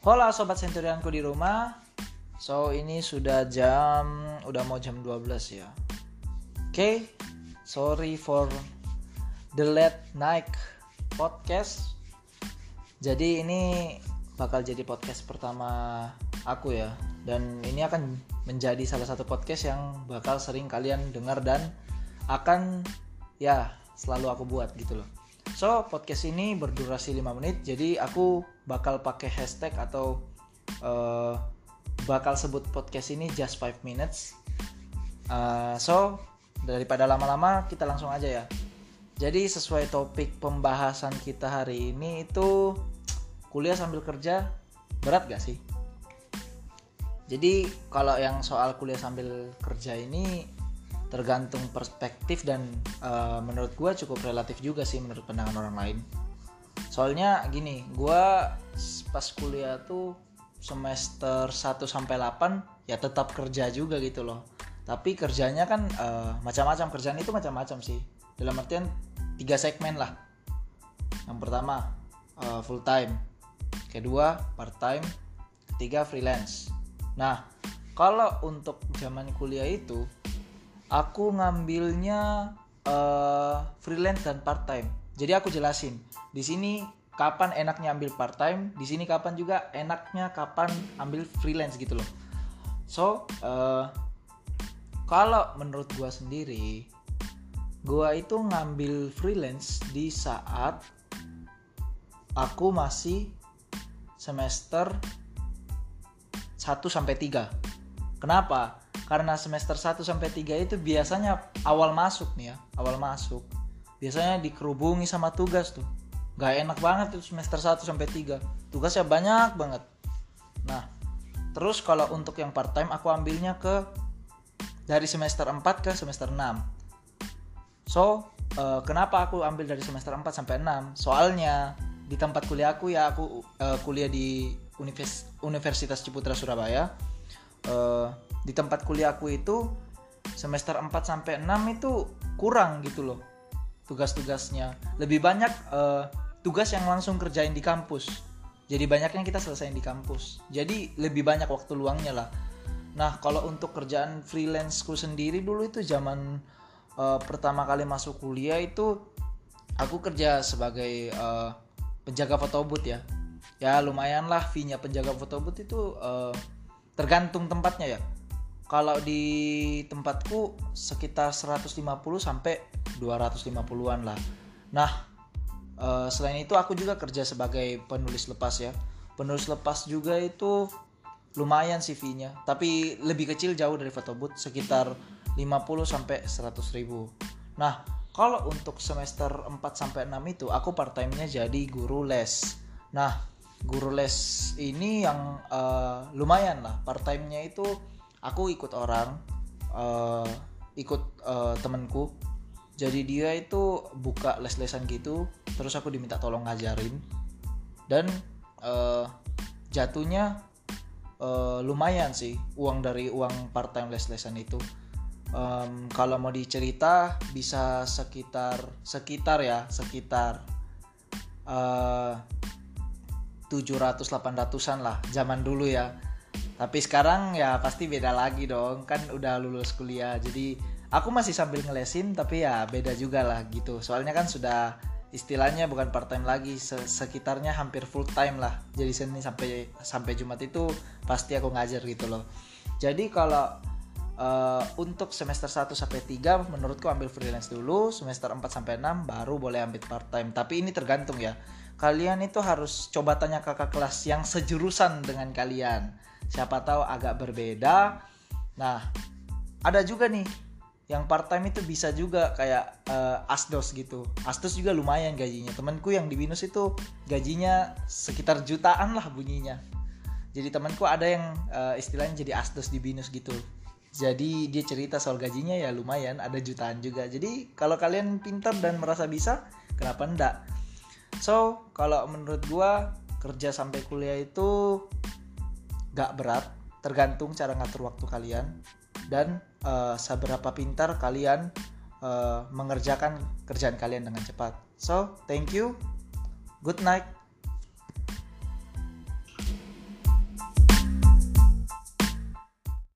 Hola sobat senturianku di rumah. So ini sudah jam udah mau jam 12 ya. Oke, okay, sorry for the late night podcast. Jadi ini bakal jadi podcast pertama aku ya dan ini akan menjadi salah satu podcast yang bakal sering kalian dengar dan akan ya selalu aku buat gitu loh. So, podcast ini berdurasi 5 menit, jadi aku bakal pakai hashtag atau uh, bakal sebut podcast ini just 5 minutes. Uh, so, daripada lama-lama kita langsung aja ya. Jadi sesuai topik pembahasan kita hari ini itu kuliah sambil kerja berat gak sih? Jadi kalau yang soal kuliah sambil kerja ini tergantung perspektif dan uh, menurut gue cukup relatif juga sih menurut pandangan orang lain. Soalnya gini gue pas kuliah tuh semester 1 sampai 8 ya tetap kerja juga gitu loh. Tapi kerjanya kan uh, macam-macam kerjaan itu macam-macam sih. Dalam artian tiga segmen lah. Yang pertama uh, full time. Kedua part time. Ketiga freelance. Nah kalau untuk zaman kuliah itu aku ngambilnya uh, freelance dan part time. Jadi aku jelasin di sini kapan enaknya ambil part time, di sini kapan juga enaknya kapan ambil freelance gitu loh. So uh, kalau menurut gua sendiri, gua itu ngambil freelance di saat aku masih semester 1 sampai 3. Kenapa? Karena semester 1 sampai 3 itu biasanya awal masuk nih ya, awal masuk. Biasanya dikerubungi sama tugas tuh. Gak enak banget tuh semester 1 sampai 3. Tugasnya banyak banget. Nah, terus kalau untuk yang part time aku ambilnya ke dari semester 4 ke semester 6. So, uh, kenapa aku ambil dari semester 4 sampai 6? Soalnya di tempat kuliah aku ya aku uh, kuliah di Univers Universitas Ciputra Surabaya. Uh, di tempat kuliahku itu semester 4 sampai 6 itu kurang gitu loh tugas-tugasnya. Lebih banyak uh, tugas yang langsung kerjain di kampus. Jadi banyaknya kita selesaiin di kampus. Jadi lebih banyak waktu luangnya lah. Nah, kalau untuk kerjaan freelanceku sendiri dulu itu zaman uh, pertama kali masuk kuliah itu aku kerja sebagai uh, penjaga photobooth ya. Ya lumayan lah fee-nya penjaga photobooth itu uh, tergantung tempatnya ya kalau di tempatku sekitar 150 sampai 250-an lah. Nah, uh, selain itu aku juga kerja sebagai penulis lepas ya. Penulis lepas juga itu lumayan CV-nya, tapi lebih kecil jauh dari photobooth sekitar 50 sampai 100 ribu. Nah, kalau untuk semester 4 sampai 6 itu aku part time-nya jadi guru les. Nah, guru les ini yang uh, lumayan lah. Part time-nya itu aku ikut orang uh, ikut uh, temenku jadi dia itu buka les-lesan gitu terus aku diminta tolong ngajarin. Dan uh, jatuhnya uh, lumayan sih uang dari uang part time les-lesan itu. Um, kalau mau dicerita bisa sekitar sekitar ya sekitar uh, 700 800-an lah zaman dulu ya tapi sekarang ya pasti beda lagi dong. Kan udah lulus kuliah. Jadi aku masih sambil ngelesin tapi ya beda juga lah gitu. Soalnya kan sudah istilahnya bukan part time lagi sekitarnya hampir full time lah. Jadi Senin sampai sampai Jumat itu pasti aku ngajar gitu loh. Jadi kalau uh, untuk semester 1 sampai 3 menurutku ambil freelance dulu. Semester 4 sampai 6 baru boleh ambil part time tapi ini tergantung ya. Kalian itu harus coba tanya kakak kelas yang sejurusan dengan kalian siapa tahu agak berbeda. Nah ada juga nih yang part time itu bisa juga kayak uh, asdos gitu. Asdos juga lumayan gajinya. Temanku yang di binus itu gajinya sekitar jutaan lah bunyinya. Jadi temanku ada yang uh, istilahnya jadi asdos di binus gitu. Jadi dia cerita soal gajinya ya lumayan ada jutaan juga. Jadi kalau kalian pintar dan merasa bisa kenapa enggak? So kalau menurut gua kerja sampai kuliah itu gak berat tergantung cara ngatur waktu kalian. Dan uh, seberapa pintar kalian uh, mengerjakan kerjaan kalian dengan cepat. So thank you. Good night